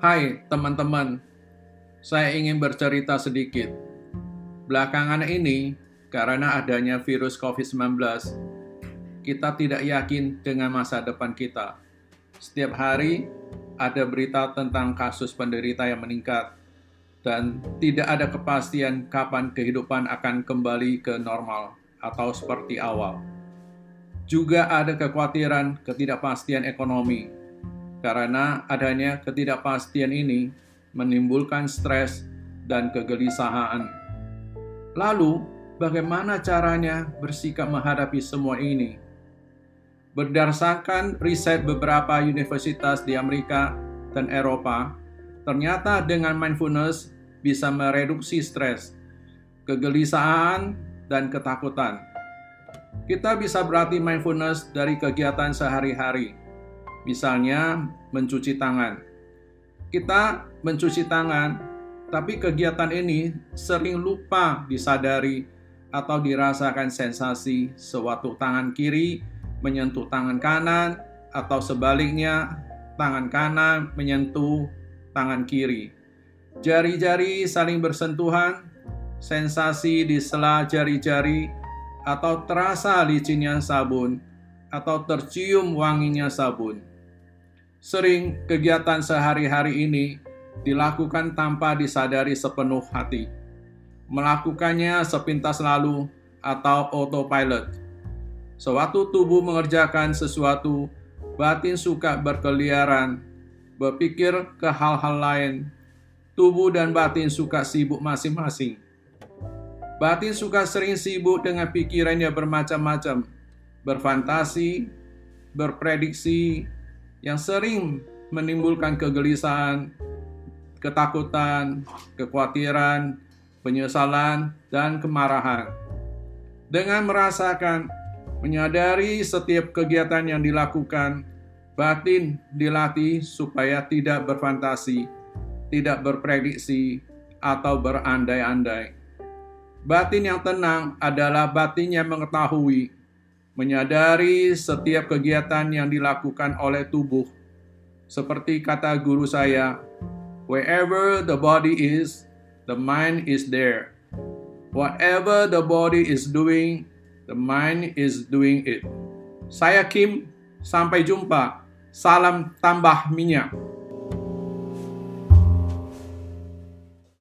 Hai teman-teman, saya ingin bercerita sedikit. Belakangan ini, karena adanya virus COVID-19, kita tidak yakin dengan masa depan kita. Setiap hari ada berita tentang kasus penderita yang meningkat, dan tidak ada kepastian kapan kehidupan akan kembali ke normal atau seperti awal. Juga ada kekhawatiran ketidakpastian ekonomi, karena adanya ketidakpastian ini menimbulkan stres dan kegelisahan. Lalu, bagaimana caranya bersikap menghadapi semua ini? Berdasarkan riset beberapa universitas di Amerika dan Eropa, ternyata dengan mindfulness bisa mereduksi stres, kegelisahan, dan ketakutan. Kita bisa berarti mindfulness dari kegiatan sehari-hari, misalnya mencuci tangan. Kita mencuci tangan, tapi kegiatan ini sering lupa disadari atau dirasakan sensasi sewaktu tangan kiri menyentuh tangan kanan atau sebaliknya tangan kanan menyentuh tangan kiri. Jari-jari saling bersentuhan, sensasi di sela jari-jari atau terasa licinnya sabun atau tercium wanginya sabun. Sering kegiatan sehari-hari ini dilakukan tanpa disadari sepenuh hati. Melakukannya sepintas lalu atau autopilot. Sewaktu tubuh mengerjakan sesuatu, batin suka berkeliaran, berpikir ke hal-hal lain. Tubuh dan batin suka sibuk masing-masing. Batin suka sering sibuk dengan pikirannya bermacam-macam, berfantasi, berprediksi, yang sering menimbulkan kegelisahan, ketakutan, kekhawatiran, penyesalan, dan kemarahan. Dengan merasakan, menyadari setiap kegiatan yang dilakukan, batin dilatih supaya tidak berfantasi, tidak berprediksi, atau berandai-andai. Batin yang tenang adalah batin yang mengetahui menyadari setiap kegiatan yang dilakukan oleh tubuh. Seperti kata guru saya, wherever the body is, the mind is there. Whatever the body is doing, the mind is doing it. Saya Kim, sampai jumpa. Salam tambah minyak.